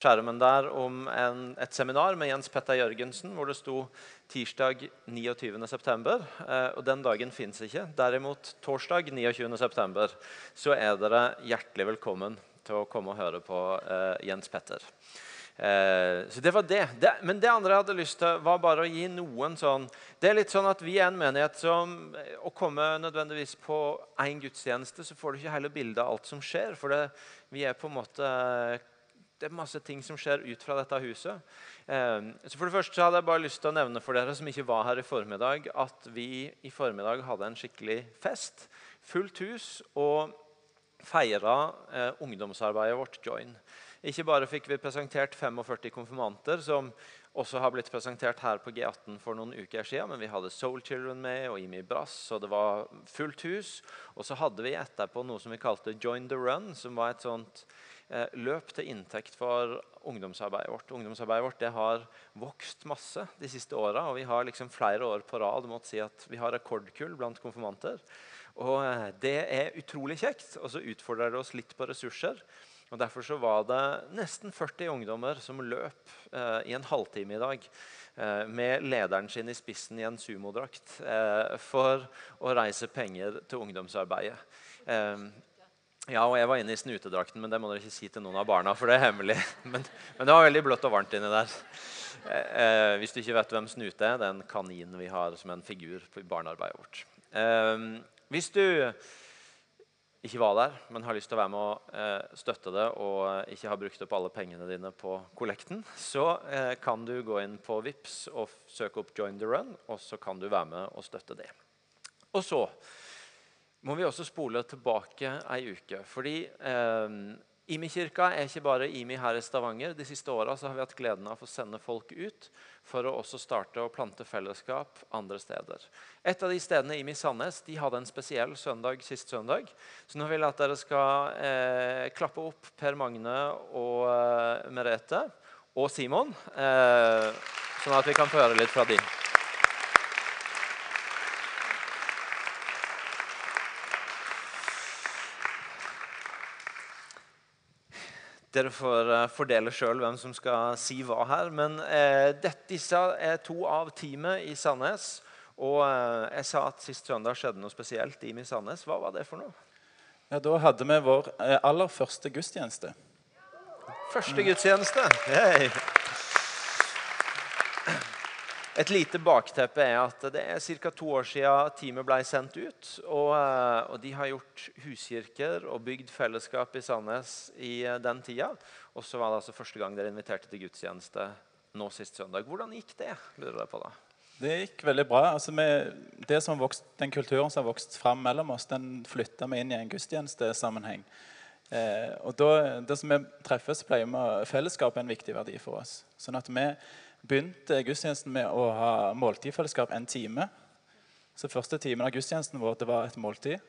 skjermen der om en, et seminar med Jens Petter Jørgensen hvor det sto tirsdag 29.9. Eh, og den dagen fins ikke. Derimot torsdag 29.9. så er dere hjertelig velkommen til å komme og høre på eh, Jens Petter. Eh, så det var det. det. Men det andre jeg hadde lyst til, var bare å gi noen sånn Det er litt sånn at vi er en menighet som Å komme nødvendigvis på én gudstjeneste, så får du ikke hele bildet av alt som skjer. For det, vi er på en måte det er masse ting som skjer ut fra dette huset. Eh, så for det første så hadde jeg bare lyst til å nevne for dere som ikke var her i formiddag, at vi i formiddag hadde en skikkelig fest. Fullt hus. Og feira eh, ungdomsarbeidet vårt Join. Ikke bare fikk vi presentert 45 konfirmanter, som også har blitt presentert her på G18 for noen uker siden, men vi hadde Soul Children med og Imi Brass, og det var fullt hus. Og så hadde vi etterpå noe som vi kalte Join the Run, som var et sånt løp til inntekt for ungdomsarbeidet vårt. Ungdomsarbeidet vårt har vokst masse de siste åra. Og vi har liksom flere år på rad måtte si at vi har rekordkull blant konfirmanter. Og eh, det er utrolig kjekt. Og så utfordrer det oss litt på ressurser. Og Derfor så var det nesten 40 ungdommer som løp eh, i en halvtime i dag. Eh, med lederen sin i spissen i en sumodrakt eh, for å reise penger til ungdomsarbeidet. Eh, ja, og jeg var inne i snutedrakten, men det må dere ikke si til noen av barna. for det er hemmelig. Men, men det var veldig blått og varmt inni der. Eh, eh, hvis du ikke vet hvem Snute er, det er en kanin vi har som en figur i barnearbeidet vårt. Eh, hvis du ikke var der, men har lyst til å være med og eh, støtte det, og ikke har brukt opp alle pengene dine på kollekten, så eh, kan du gå inn på VIPS og søke opp 'Join the Run', og så kan du være med og støtte det. Og så må vi også spole tilbake ei uke. Fordi eh, IMI-kirka er ikke bare IMI her i Stavanger. De siste åra har vi hatt gleden av å sende folk ut for å også starte å plante fellesskap andre steder. Et av de stedene IMI Sandnes de hadde en spesiell søndag sist søndag. Så nå vil jeg at dere skal eh, klappe opp Per Magne og eh, Merete og Simon, eh, sånn at vi kan få høre litt fra dem. Dere får uh, fordele sjøl hvem som skal si hva her. Men eh, dette, disse er to av teamet i Sandnes. Og eh, jeg sa at sist søndag skjedde noe spesielt i Sandnes. Hva var det for noe? Ja, Da hadde vi vår aller første gudstjeneste. Første gudstjeneste. Hey. Et lite bakteppe er at det er ca. to år siden teamet ble sendt ut. Og, eh, og, de har gjort huskirker og bygd fellesskap i Sandnes i eh, den tida. Og så var det altså første gang dere inviterte til gudstjeneste nå sist søndag. Hvordan gikk det? lurer jeg på da? Det gikk veldig bra. Altså, som vokst, den kulturen som har vokst fram mellom oss, den flytta vi inn i en gudstjenestesammenheng. Eh, og da, det som vi treffes, pleier vi Fellesskap er en viktig verdi for oss. Sånn at vi begynte gudstjenesten med å ha måltidfellesskap en time. Så første timen av gudstjenesten vår det var et måltid.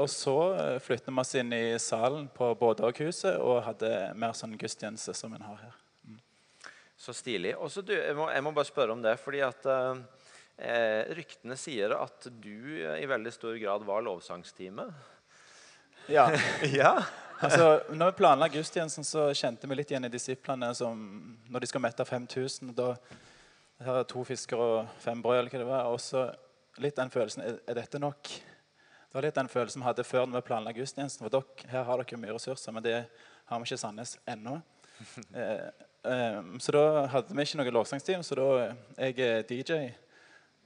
Og så eh, flyttet vi oss inn i salen på Bådåghuset og hadde mer sånn gudstjeneste som en har her. Mm. Så stilig. Også du, jeg, må, jeg, må, bare spørre om det, fordi at eh, ryktene sier at du i veldig stor grad var lovsangstime. Ja. ja altså, når vi planla gudstjenesten, så kjente vi litt igjen i disiplene som når de skal mette 5000 da her er to fisker og fem brød, eller hva det var. Og så litt den følelsen er, er, dette nok? Det var litt den følelsen vi hadde før når vi planla gudstjenesten. For dere, her har dere mye ressurser, men det har vi ikke i Sandnes ennå. Eh, eh, så da hadde vi ikke noe lovsangsteam, så da jeg er DJ.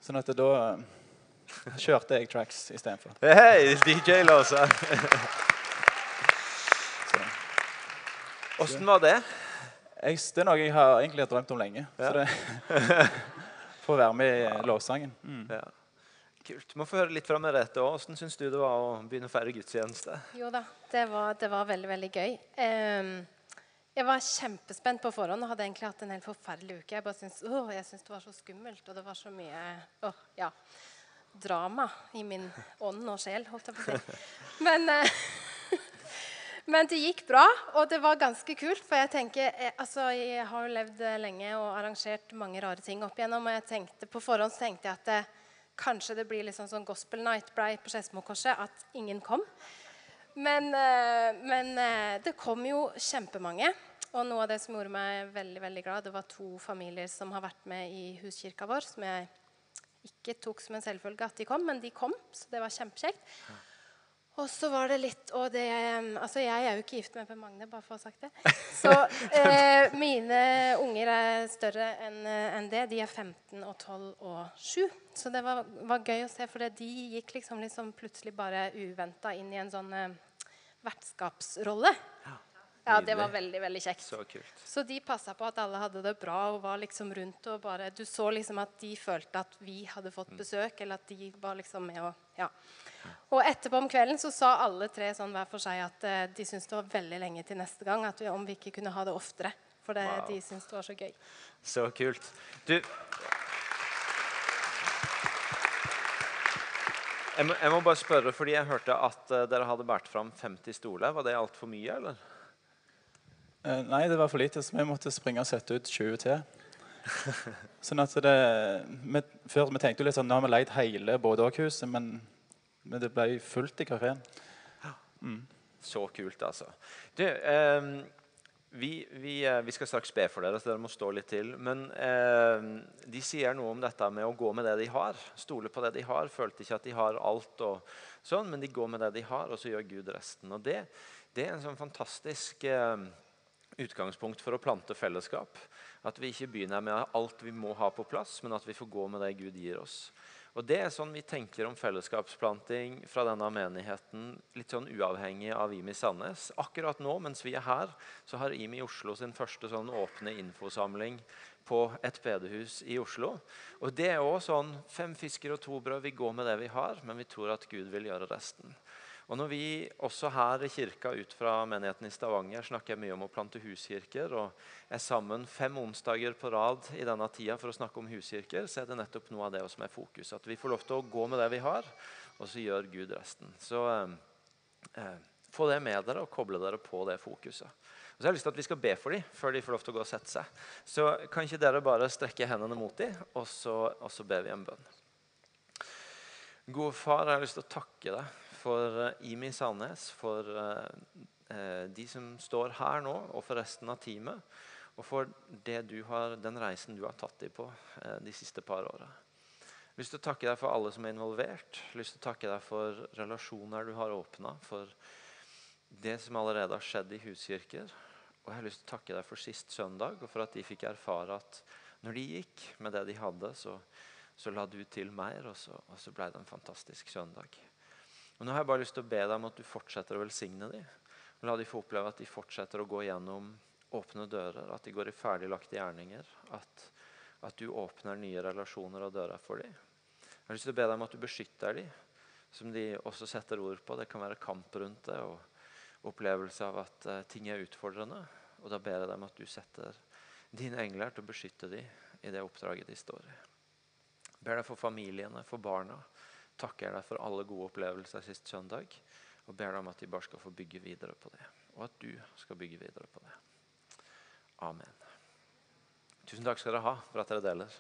Sånn at da kjørte jeg tracks istedenfor. Hei, DJ-låser! Åssen var det? Jeg, det er noe jeg har egentlig har drømt om lenge. Ja. Så det Få være med i lovsangen. Mm. Ja. Kult. Må få høre litt fra Merete òg. Åssen syns du det var å begynne å feire gudstjeneste? Jo da, det var, det var veldig, veldig gøy. Um, jeg var kjempespent på forhånd og hadde egentlig hatt en helt forferdelig uke. Jeg bare syns, oh, jeg syns det var så skummelt, og det var så mye oh, ja, drama i min ånd og sjel, holdt jeg på å si. Men uh, men det gikk bra, og det var ganske kult. For jeg tenker, jeg, eh, altså, jeg har jo levd eh, lenge og arrangert mange rare ting opp igjennom. Og jeg tenkte, på forhånd tenkte jeg at det, kanskje det blir liksom sånn gospel night blei på Skedsmokorset. At ingen kom. Men, eh, men, det kom jo kjempemange. og noe av det som gjorde meg veldig veldig glad, det var to familier som har vært med i huskirka vår, som jeg ikke tok som en selvfølge at de kom, men de kom, så det var kjempekjekt. Og så var det litt Og det Altså, jeg er jo ikke gift med Per Magne, bare for å ha sagt det. Så eh, mine unger er større enn en det. De er 15 og 12 og 7. Så det var, var gøy å se, for de gikk liksom, liksom plutselig bare uventa inn i en sånn eh, vertskapsrolle. Ja, det var veldig veldig kjekt. Så kult. Så de passa på at alle hadde det bra og var liksom rundt og bare Du så liksom at de følte at vi hadde fått besøk, eller at de var liksom med og Ja. Og etterpå om kvelden så sa alle tre sånn hver for seg at eh, de syntes det var veldig lenge til neste gang. At vi, om vi ikke kunne ha det oftere. For det, Wow. de syntes det var så gøy. Så kult. Du jeg må, jeg må bare spørre, fordi jeg hørte at uh, dere hadde båret fram 50 stoler. Var det altfor mye, eller? Uh, Nei, det var for lite, så vi måtte springe og sette ut 20 til. sånn at det vi, Før vi tenkte jo litt sånn Nå har vi leid hele Bådåkhuset, men, men det ble fullt i kafeen. Så kult, altså. Du, eh, vi, vi, eh, vi skal straks be for dere, så dere må stå litt til. Men eh, de sier noe om dette med å gå med det de har. Stole på det de har. Følte ikke at de har alt, og sånn, men de går med det de har, og så gjør Gud resten. Og Det, det er en sånn fantastisk eh, utgangspunkt for å plante fellesskap. At vi ikke begynner med alt vi må ha på plass, men at vi får gå med det Gud gir oss. Og Det er sånn vi tenker om fellesskapsplanting fra denne menigheten, litt sånn uavhengig av IMI Sandnes. Akkurat nå, mens vi er her, så har IMI Oslo sin første sånn åpne infosamling på et bedehus i Oslo. Og Det er også sånn fem fisker og to brød. Vi går med det vi har, men vi tror at Gud vil gjøre resten. Og når vi også her i kirka ut fra menigheten i Stavanger snakker mye om å plante huskirker, og er sammen fem onsdager på rad i denne tida for å snakke om huskirker, så er det nettopp noe av det som er fokus. At vi får lov til å gå med det vi har, og så gjør Gud resten. Så eh, eh, få det med dere og koble dere på det fokuset. Og så har jeg lyst til at Vi skal be for dem før de får lov til å gå og sette seg. Så kan ikke dere bare strekke hendene mot dem, og så, og så ber vi en bønn. Gode far, jeg har lyst til å takke deg for eh, Imi Sandnes, for eh, eh, de som står her nå, og for resten av teamet. Og for det du har, den reisen du har tatt dem på de siste par åra. Lyst til å takke deg for alle som er involvert. Lyst til å takke deg for relasjoner du har åpna. For det som allerede har skjedd i huskirker. Og jeg har lyst til å takke deg for sist søndag, og for at de fikk erfare at når de gikk med det de hadde, så, så la du til mer, og så, og så ble det en fantastisk søndag. Og nå har jeg bare lyst til å be deg om at du fortsetter å velsigne dem. La de få oppleve at de fortsetter å gå gjennom åpne dører, at de går i ferdiglagte gjerninger. At, at du åpner nye relasjoner og dører for dem. Jeg har lyst til å be deg om at du beskytter dem, som de også setter ord på. Det kan være kamp rundt det og opplevelse av at eh, ting er utfordrende. Og da ber jeg deg om at du setter dine engler til å beskytte dem i det oppdraget de står i. Jeg ber deg for familiene, for barna takker jeg deg for alle gode opplevelser sist søndag. Og ber deg om at de bare skal få bygge videre på det. Og at du skal bygge videre på det. Amen. Tusen takk skal dere ha for at dere deler.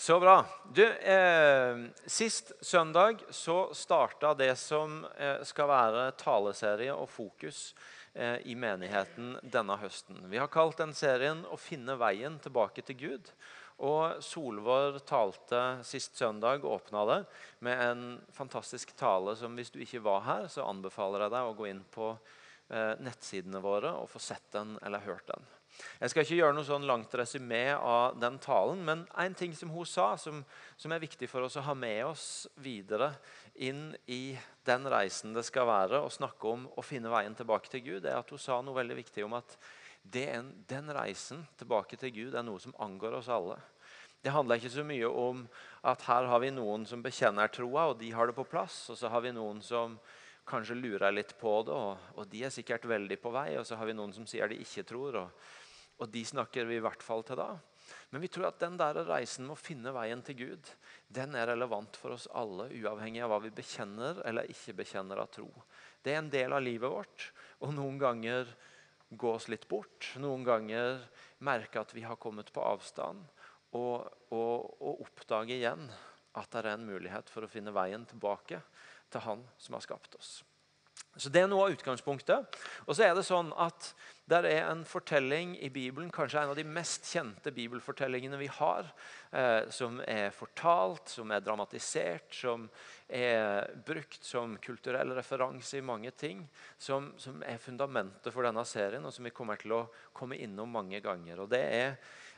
Så bra. Du, eh, sist søndag så starta det som eh, skal være taleserie og fokus i menigheten denne høsten. Vi har kalt den serien 'Å finne veien tilbake til Gud'. Og Solvår talte sist søndag, og åpna det, med en fantastisk tale som hvis du ikke var her, så anbefaler jeg deg å gå inn på eh, nettsidene våre og få sett den eller hørt den. Jeg skal ikke gjøre noe sånn langt resymé av den talen, men en ting som hun sa, som, som, er viktig for oss å ha med oss videre inn i den reisen det skal være å snakke om å finne veien tilbake til Gud, er at hun sa noe veldig viktig om at en, den reisen tilbake til Gud er noe som angår oss alle. Det handler ikke så mye om at her har vi noen som bekjenner troa, og de har det på plass. Og så har vi noen som kanskje lurer litt på det, og, og de er sikkert veldig på vei. Og så har vi noen som sier de ikke tror, og, og de snakker vi i hvert fall til da. Men vi tror at den der reisen med å finne veien til Gud den er relevant for oss alle, uavhengig av hva vi bekjenner eller ikke bekjenner av tro. Det er en del av livet vårt. Og noen ganger gå oss litt bort. Noen ganger merke at vi har kommet på avstand. Og, og, og oppdage igjen at det er en mulighet for å finne veien tilbake til Han som har skapt oss. Så Det er noe av utgangspunktet. Og så er det sånn at der er en fortelling i Bibelen, kanskje en av de mest kjente bibelfortellingene vi har, eh, som er fortalt, som er dramatisert, som er brukt som kulturell referanse i mange ting, som, som, er fundamentet for denne serien, og som vi kommer til å komme innom mange ganger. Og Det er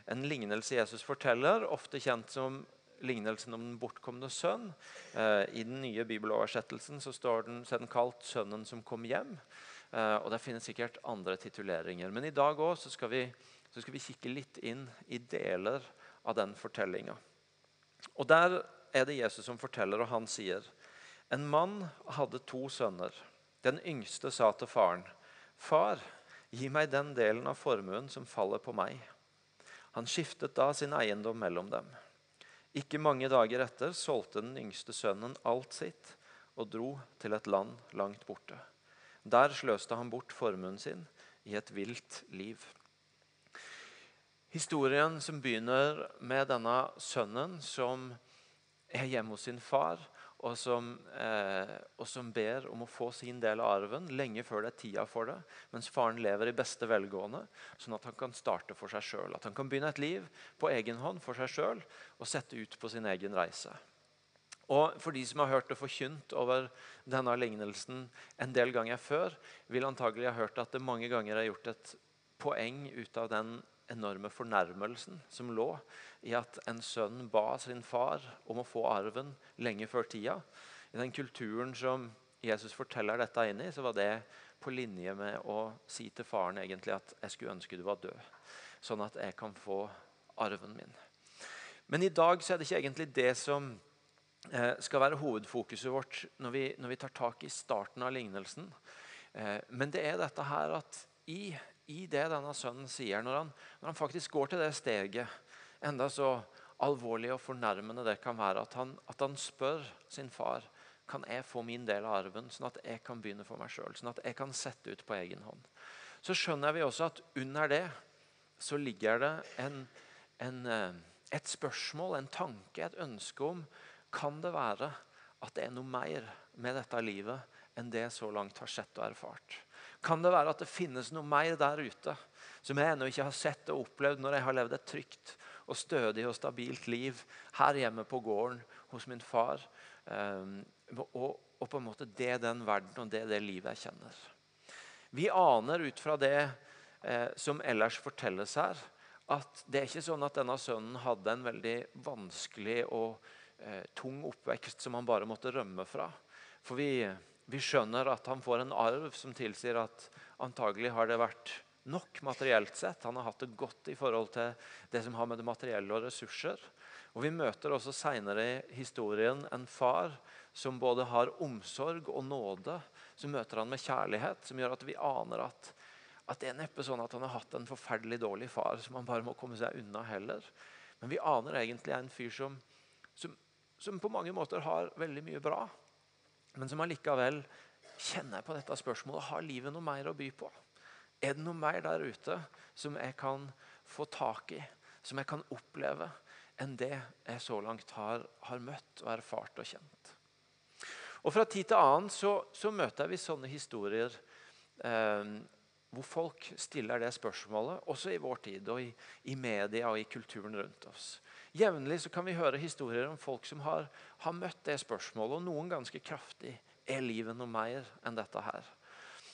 en lignelse Jesus forteller, ofte kjent som lignelsen om den bortkomne sønn. Eh, I den nye bibeloversettelsen så står den, så den kalt 'Sønnen som kom hjem'. Eh, og Det finnes sikkert andre tituleringer. Men i dag også, skal, vi, skal vi kikke litt inn i deler av den fortellinga. Og Der er det Jesus som forteller, og han sier En mann hadde to sønner. Den yngste sa til faren, 'Far, gi meg den delen av formuen som faller på meg.' Han skiftet da sin eiendom mellom dem. Ikke mange dager etter solgte den yngste sønnen alt sitt og dro til et land langt borte. Der sløste han bort formuen sin i et vilt liv. Historien som begynner med denne sønnen som er hjemme hos sin far, og som, eh, og som, ber om å få sin del av arven lenge før det er tida for det, mens faren lever i beste velgående, sånn at han kan starte for seg sjøl. At han kan begynne et liv på egen hånd for seg sjøl og sette ut på sin egen reise. Og For de som har hørt det forkynt over denne lignelsen en del ganger før, vil antagelig ha hørt at det mange ganger er gjort et poeng ut av den enorme fornærmelsen som lå i at en sønn ba sin far om å få arven lenge før tida. I den kulturen som Jesus forteller dette inn i, så var det på linje med å si til faren egentlig at 'jeg skulle ønske du var død', sånn at jeg kan få arven min. Men i dag så er det ikke egentlig det som skal være hovedfokuset vårt når vi, når vi tar tak i starten av lignelsen. Eh, men det er dette her at i i det denne sønnen sier, når han, når han, faktisk går til det steget, enda så alvorlig og fornærmende det kan være, at han, at han spør sin far kan jeg få min del av arven, sånn at jeg kan begynne for meg sjøl, sånn at jeg kan sette ut på egen hånd. Så skjønner vi også at under det så ligger det en, en, eh, et spørsmål, en tanke, et ønske om kan det være at det er noe mer med dette livet enn det jeg så langt har sett og erfart. Kan det være at det finnes noe mer der ute som jeg ennå ikke har sett og opplevd når jeg har levd et trygt og stødig og stabilt liv her hjemme på gården hos min far? Um, og, og, på en måte det er den verden og det er det livet jeg kjenner. Vi aner ut fra det eh, som ellers fortelles her, at det er ikke sånn at denne sønnen hadde en veldig vanskelig og eh, tung oppvekst som han bare måtte rømme fra. For vi vi skjønner at han får en arv som tilsier at antagelig har det vært nok materielt sett. Han har hatt det godt i forhold til det som har med det materielle og ressurser. Og Vi møter også senere i historien en far som både har omsorg og nåde. Så møter han med kjærlighet, som gjør at vi aner at, at det er neppe sånn at han har hatt en forferdelig dårlig far som han bare må komme seg unna heller. Men vi aner egentlig en fyr som, som, som på mange måter har veldig mye bra men som allikevel kjenner på dette spørsmålet har livet noe mer å by på. Er det noe mer der ute som jeg kan få tak i, som jeg kan oppleve, enn det jeg så langt har, har møtt og erfart og kjent? Og Fra tid til annen så, så møter vi sånne historier eh, hvor folk stiller det spørsmålet, også i vår tid og i, i media og i kulturen rundt oss. Jevnlig kan vi høre historier om folk som har, har møtt det spørsmålet, og noen ganske kraftig. Er livet noe mer enn dette her?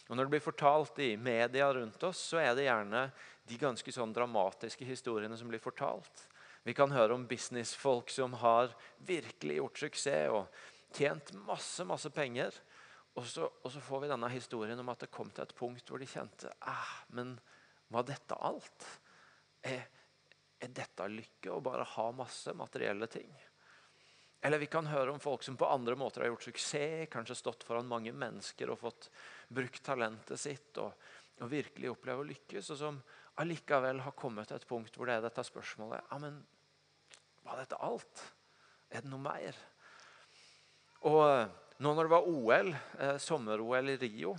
Og Når det blir fortalt i media rundt oss, så er det gjerne de ganske sånn dramatiske historiene som blir fortalt. Vi kan høre om businessfolk som har virkelig gjort suksess og tjent masse, masse penger. Og så, og så får vi denne historien om at det kom til et punkt hvor de kjente ah, Men var dette alt? Er, er dette lykke å bare ha masse materielle ting? Eller vi kan høre om folk som på andre måter har gjort suksess, kanskje stått foran mange mennesker og fått brukt talentet sitt og, og virkelig oppleve å lykkes, og som allikevel har kommet til et punkt hvor det er dette spørsmålet ja, men Var dette alt? Er det noe mer? Og nå når det var OL, eh, sommer-OL i Rio,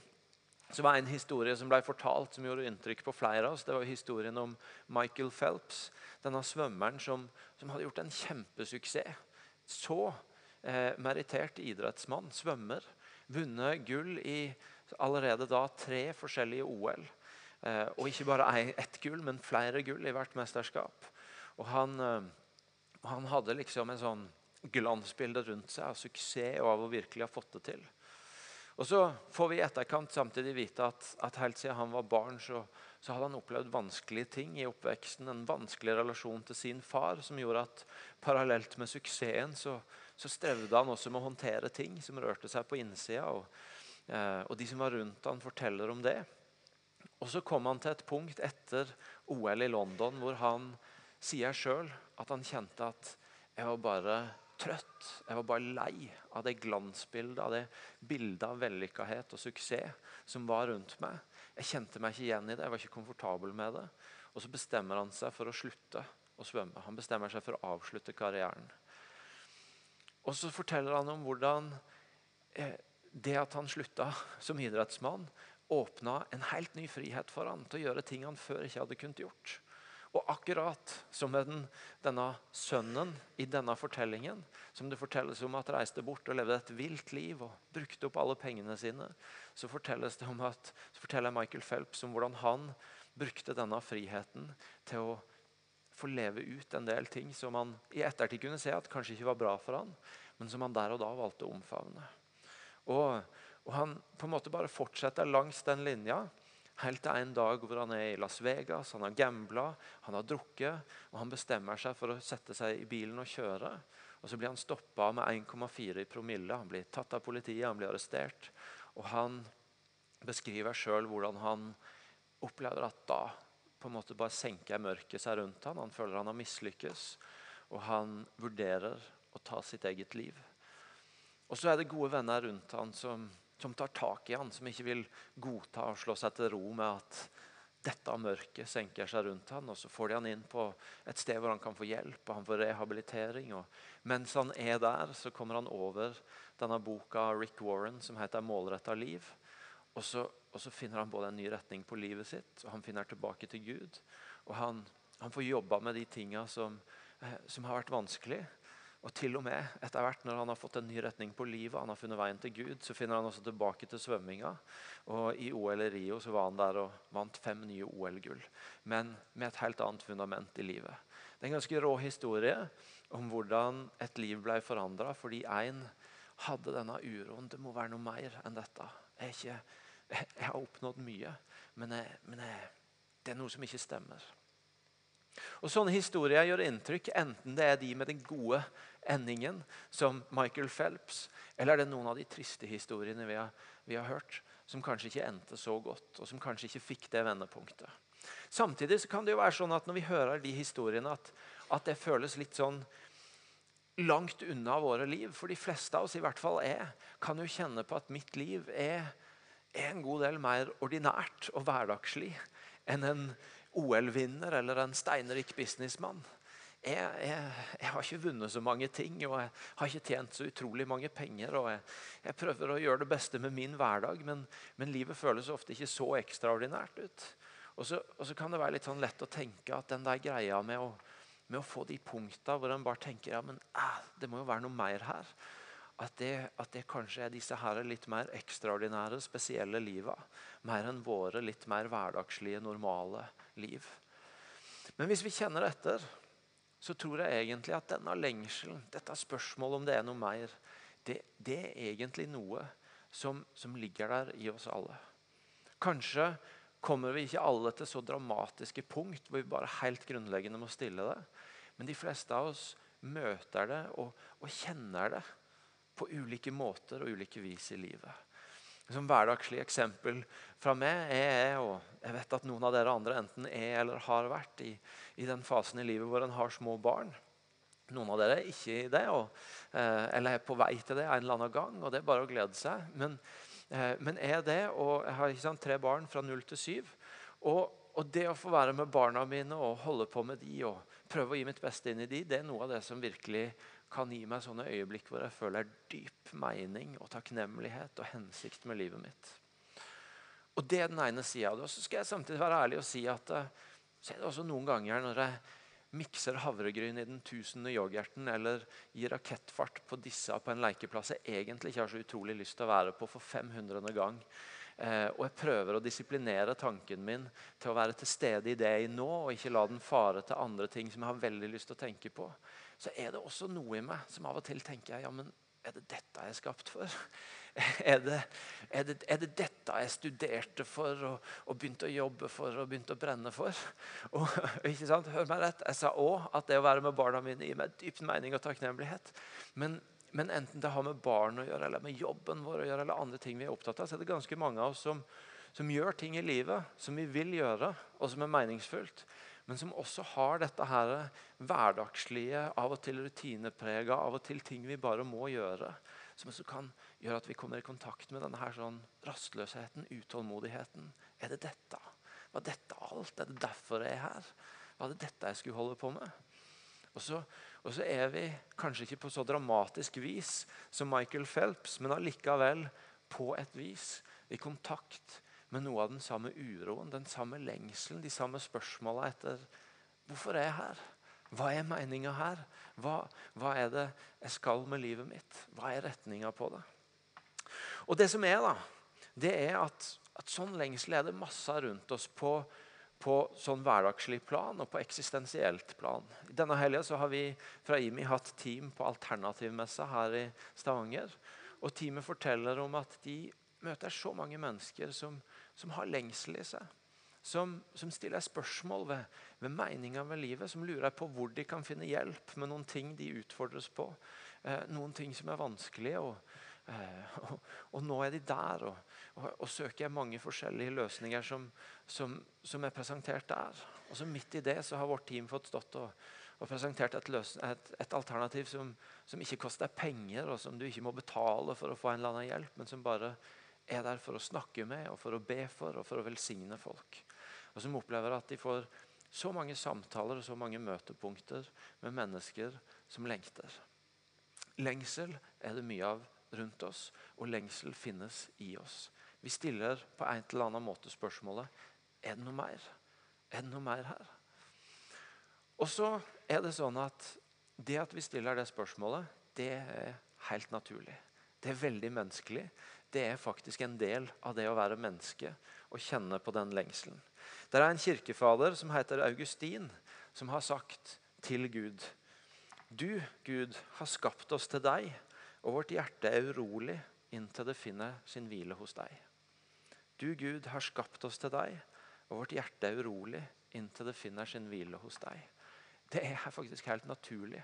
så var det en historie som ble fortalt som gjorde inntrykk på flere av oss. Det var historien om Michael Phelps, denne svømmeren som, som hadde gjort en kjempesuksess. så eh, merittert idrettsmann, svømmer. Vunnet gull i allerede da tre forskjellige OL. Eh, og ikke bare ett gull, men flere gull i hvert mesterskap. Og han, eh, han hadde liksom en sånn glansbilde rundt seg av suksess og av å virkelig ha fått det til. Og så får vi i etterkant samtidig vite at, at helt siden han var barn, så, så, hadde han opplevd vanskelige ting i oppveksten. En vanskelig relasjon til sin far som gjorde at parallelt med suksessen så, så strevde han også med å håndtere ting som rørte seg på innsida. Og, eh, og de som var rundt han forteller om det. Og så kom han til et punkt etter OL i London hvor han sier sjøl at han kjente at jeg var bare trøtt. Jeg var bare lei av det glansbildet, av det bildet av vellykkahet og suksess som var rundt meg. Jeg kjente meg ikke igjen i det, jeg var ikke komfortabel med det. Og så bestemmer han seg for å slutte å svømme. Han bestemmer seg for å avslutte karrieren. Og så forteller han om hvordan eh, det at han slutta som idrettsmann, åpna en helt ny frihet for han til å gjøre ting han før ikke hadde kunnet gjort. Og akkurat som med den, denne sønnen i denne fortellingen, som det fortelles om at reiste bort og levde et vilt liv og brukte opp alle pengene sine, så at, så forteller Michael Phelps om hvordan han brukte denne friheten til å få leve ut en del ting som han i ettertid kunne se at kanskje ikke var bra for han, men som han der og da valgte å omfavne. Og, og han på en måte bare fortsetter langs den linja Helt til en dag hvor han er i Las Vegas, han har gambla, han har drukket. og Han bestemmer seg for å sette seg i bilen og kjøre. og Så blir han stoppa med 1,4 i promille. Han blir tatt av politiet, han blir arrestert. Og Han beskriver sjøl hvordan han opplever at da på en måte bare senker mørket seg rundt han. Han føler han har mislykkes, og han vurderer å ta sitt eget liv. Og så er det gode venner rundt han som som tar tak i han, som ikke vil godta og slå seg til ro med at dette mørket senker seg rundt han, og Så får de han inn på et sted hvor han kan få hjelp og han får rehabilitering. og Mens han er der, så kommer han over denne boka av Rick Warren som heter 'Målretta liv'. Og så, og så, finner han både en ny retning på livet sitt, og han finner tilbake til Gud. Og han, han får jobba med de tinga som, eh, som har vært vanskelig. Og til og med etter hvert når han har fått en ny retning på livet, han har funnet veien til Gud, så finner han også tilbake til svømminga. Og I OL i Rio så var han der og vant fem nye OL-gull. Men med et helt annet fundament i livet. Det er en ganske rå historie om hvordan et liv ble forandra fordi én hadde denne uroen. Det må være noe mer enn dette. Jeg, ikke, jeg har oppnådd mye, men, jeg, men jeg, det er noe som ikke stemmer. Og Sånne historier gjør inntrykk, enten det er de med den gode endingen, som Michael Phelps, eller er det noen av de triste historiene vi har, vi har hørt, som kanskje ikke endte så godt, og som kanskje ikke fikk det vendepunktet. Samtidig kan det jo være sånn at når vi hører de historiene, at, at det føles litt sånn langt unna våre liv. For de fleste av oss i hvert fall er, kan jo kjenne på at mitt liv er, er en god del mer ordinært og hverdagslig enn en OL-vinner eller en steinrik businessmann. Jeg, jeg, jeg, har ikke vunnet så mange ting og jeg har ikke tjent så utrolig mange penger. og Jeg, jeg prøver å gjøre det beste med min hverdag, men, men livet føles ofte ikke så ekstraordinært ut. Og så, og så, kan det være litt sånn lett å tenke at den der greia med å, med å få de punkta hvor en bare tenker ja, men eh, det må jo være noe mer her. At det, at det, kanskje er disse her litt mer ekstraordinære, spesielle liva. Mer enn våre litt mer hverdagslige, normale liv. Men hvis vi kjenner etter, så tror jeg egentlig at denne lengselen, dette spørsmålet om det er noe mer, det, det er egentlig noe som, som, ligger der i oss alle. Kanskje kommer vi ikke alle til så dramatiske punkt hvor vi bare helt grunnleggende må stille det. Men de fleste av oss møter det og, og kjenner det på ulike måter og ulike vis i livet som hverdagslig eksempel fra meg er, og jeg vet at noen av dere andre enten er eller har vært i, i den fasen i livet hvor en har små barn. Noen av dere er ikke i det, og, eh, eller er på vei til det en eller annen gang. og Det er bare å glede seg. Men, eh, men er det, og jeg har sant, tre barn fra null til syv. Og, og, det å få være med barna mine og holde på med de og prøve å gi mitt beste inn i de, det er noe av det som virkelig kan gi meg sånne øyeblikk hvor jeg føler dyp mening og takknemlighet og hensikt med livet mitt. Og Det er den ene sida så skal jeg samtidig være ærlig og si at eh, så er det også noen ganger når jeg mikser havregryn i den tusende yoghurten eller gir rakettfart på disse på en lekeplass jeg egentlig ikke har så utrolig lyst til å være på for 500. gang. Eh, og jeg prøver å disiplinere tanken min til å være til stede i det jeg nå, og ikke la den fare til andre ting som jeg har veldig lyst til å tenke på. Så er det også noe i meg som av og til tenker jeg, ja, men er det dette jeg er skapt for? Er det, er, det, er det, dette jeg studerte for og, og, begynte å jobbe for og begynte å brenne for? Og, ikke sant? Hør meg rett, Jeg sa òg at det å være med barna mine gir meg dypt mening og takknemlighet. Men, men, enten det har med barn å gjøre, eller med jobben vår å gjøre, eller andre ting vi er opptatt av, så er det ganske mange av oss som, som gjør ting i livet som vi vil gjøre, og som er meningsfullt men som også har dette her hverdagslige, av og til rutineprega, av og til ting vi bare må gjøre. Som også kan gjøre at vi kommer i kontakt med denne her sånn rastløsheten, utålmodigheten. Er det dette? Var dette alt? Er det derfor jeg er her? Var det dette jeg skulle holde på med? Og så, og så er vi kanskje ikke på så dramatisk vis som Michael Phelps, men allikevel på et vis i kontakt med noe av den samme uroen, den samme lengselen, de samme spørsmåla etter hvorfor er jeg her? Hva er meninga her? Hva, hva, er det jeg skal med livet mitt? Hva er retninga på det? Og det som er, da, det er at, at sånn lengsel er det masse rundt oss på, på sånn hverdagslig plan og på eksistensielt plan. I Denne helga har vi fra IMI hatt team på alternativmessa her i Stavanger. Og Teamet forteller om at de møter så mange mennesker som, som har lengsel i seg. Som, som stiller spørsmål ved, ved meninga med livet, som lurer på hvor de kan finne hjelp med noen ting de utfordres på. Eh, noen ting som er vanskelige. Og, eh, og, og nå er de der og, og, søker mange forskjellige løsninger som, som, som, er presentert der. Og så Midt i det så har vårt team fått stått og, og presentert et, et, et alternativ som, som, ikke koster penger, og som du ikke må betale for å få en eller annen hjelp, men som bare er der for å snakke med, og for å be for og for å velsigne folk. Og som opplever at de får så mange samtaler og så mange møtepunkter med mennesker som lengter. Lengsel er det mye av rundt oss, og lengsel finnes i oss. Vi stiller på en eller annen måte spørsmålet er det noe mer. Er det noe mer her? Og så er det sånn at det at vi stiller det spørsmålet, det er helt naturlig. Det er veldig menneskelig det er faktisk en del av det å være menneske og kjenne på den lengselen. Det er en kirkefader som heter Augustin, som har sagt til Gud Du, Gud, har skapt oss til deg, og vårt hjerte er urolig inntil det finner sin hvile hos deg. Du, Gud, har skapt oss til deg, og vårt hjerte er urolig inntil det finner sin hvile hos deg. Det er faktisk helt naturlig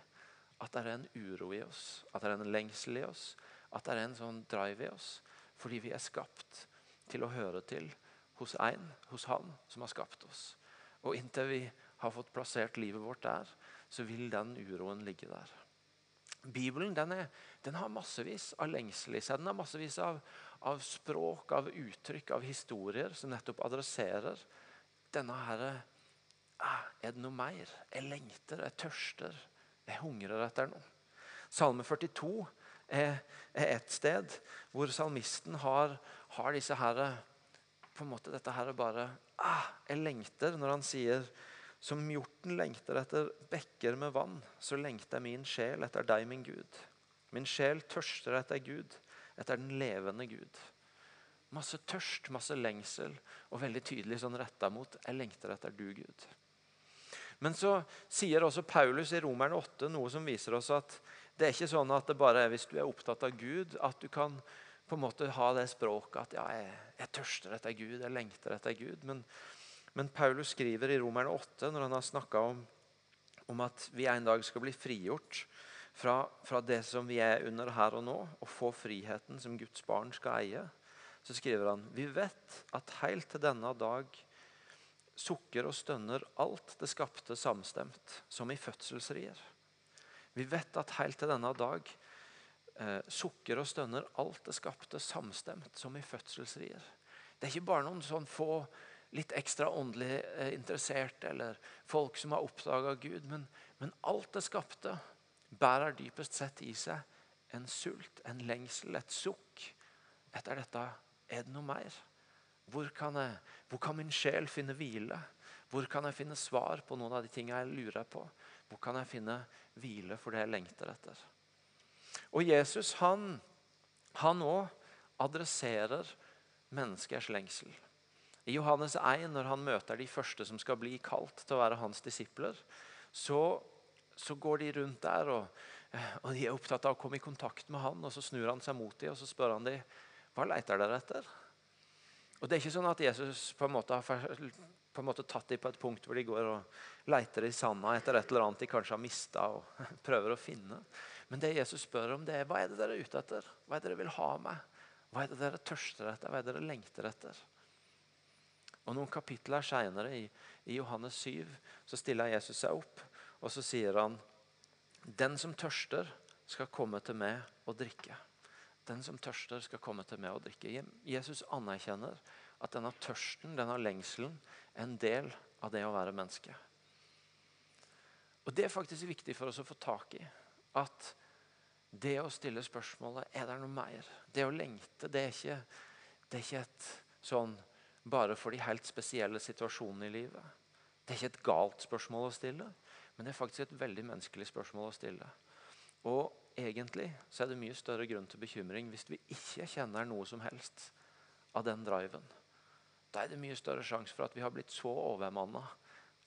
at det er en uro i oss, at det er en lengsel i oss, at det er en sånn drive i oss. Fordi vi er skapt til å høre til hos en, hos Han som har skapt oss. Og inntil vi har fått plassert livet vårt der, så vil den uroen ligge der. Bibelen den, er, den har massevis av lengsel i seg. Den har massevis av, av, språk, av uttrykk, av historier som nettopp adresserer denne herre ah, Er det noe mer? Jeg lengter, jeg tørster, jeg hungrer etter noe. Salme 42 er, er et sted hvor salmisten har, har disse her, på en måte dette her bare ah, Jeg lengter når han sier som hjorten lengter etter bekker med vann, så lengter min sjel etter deg, min Gud. Min sjel tørster etter Gud, etter den levende Gud. Masse tørst, masse lengsel, og veldig tydelig sånn retta mot 'Jeg lengter etter du, Gud'. Men så sier også Paulus i Romerne 8 noe som viser oss at det er ikke sånn at det bare er hvis du er opptatt av Gud, at du kan på en måte ha det språket at ja, jeg, jeg tørster etter Gud, jeg lengter etter Gud. Men, men Paulus skriver i Romerne 8, når han har snakka om, om, at vi en dag skal bli frigjort fra, fra, det som vi er under her og nå, og få friheten som Guds barn skal eie, så skriver han vi vet at helt til denne dag sukker og stønner alt det skapte samstemt, som i fødselsrier. Vi vet at helt til denne dag eh, sukker og stønner alt det skapte samstemt, som i fødselsrier. Det er ikke bare noen sånn få litt ekstra åndelig eh, interesserte eller folk som har oppdaga Gud, men, men, alt det skapte bærer dypest sett i seg en sult, en lengsel, et sukk etter dette. Er det noe mer? Hvor kan, jeg, hvor kan min sjel finne hvile? Hvor kan jeg finne svar på noen av de tingene jeg lurer på? Hvor kan jeg finne hvile for det jeg lengter etter? Og Jesus han, han også adresserer menneskers lengsel. I Johannes 1, når han møter de første som skal bli kalt til å være hans disipler, så, så går de rundt der, og, og, de er opptatt av å komme i kontakt med han. og Så snur han seg mot dem og så spør han dem, hva leter dere etter. Og Det er ikke sånn at Jesus på en måte har på en måte tatt dem på et punkt hvor de går og leter i sanda etter et eller annet de kanskje har mista og prøver å finne. Men det Jesus spør om, det er hva er det dere er ute etter? Hva er det dere vil ha med? Hva er det dere tørster etter? Hva er det dere lengter etter? Og Noen kapitler seinere, i, i, Johannes 7, så stiller Jesus seg opp og så sier han Den som tørster, skal komme til meg og drikke. Den som tørster, skal komme til meg og drikke. Jesus anerkjenner at denne tørsten, denne lengselen, en del av det å være menneske. Og Det er faktisk viktig for oss å få tak i. At det å stille spørsmålet er det noe mer. Det å lengte det er ikke, det er ikke et sånn bare for de helt spesielle situasjonene i livet. Det er ikke et galt spørsmål å stille, men det er faktisk et veldig menneskelig spørsmål å stille. Og egentlig så er det mye større grunn til bekymring hvis vi ikke kjenner noe som helst av den driven. Da er det mye større sjanse for at vi har blitt så overmanna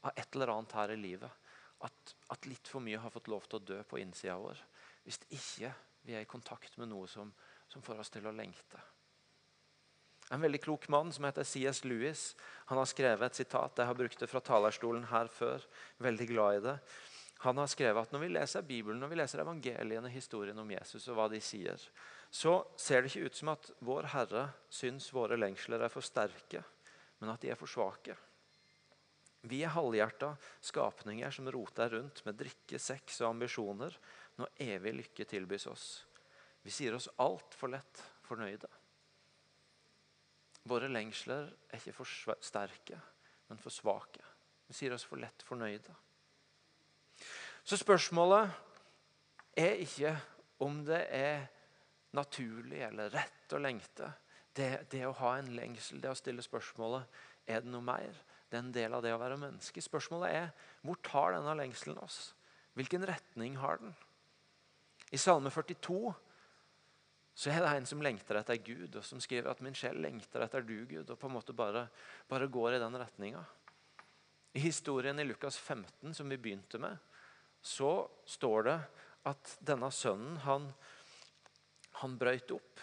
av et eller annet her i livet at, at, litt for mye har fått lov til å dø på innsida vår. Hvis ikke vi er i kontakt med noe som, som får oss til å lengte. En veldig klok mann som heter C.S. Lewis han har skrevet et sitat. Jeg har brukt det fra talerstolen her før. Veldig glad i det. Han har skrevet at når vi leser Bibelen når vi leser evangeliene, historien om Jesus og hva de sier, så ser det ikke ut som at vår Herre syns våre lengsler er for sterke, men at de er for svake. Vi er halvhjerta skapninger som roter rundt med drikke, sex og ambisjoner når evig lykke tilbys oss. Vi sier oss altfor lett fornøyde. Våre lengsler er ikke for sterke, men for svake. Vi sier oss for lett fornøyde. Så spørsmålet er ikke om det er naturlig eller rett å lengte. Det, det, å ha en lengsel, det å stille spørsmålet er det noe mer. Det er en del av det å være menneske. Spørsmålet er hvor tar denne lengselen oss? Hvilken retning har den? I Salme 42 så er det en som lengter etter Gud, og som skriver at 'min sjel lengter etter du, Gud', og på en måte bare, bare går i den retninga. I historien i Lukas 15, som vi begynte med, så står det at denne sønnen han, han brøyt opp.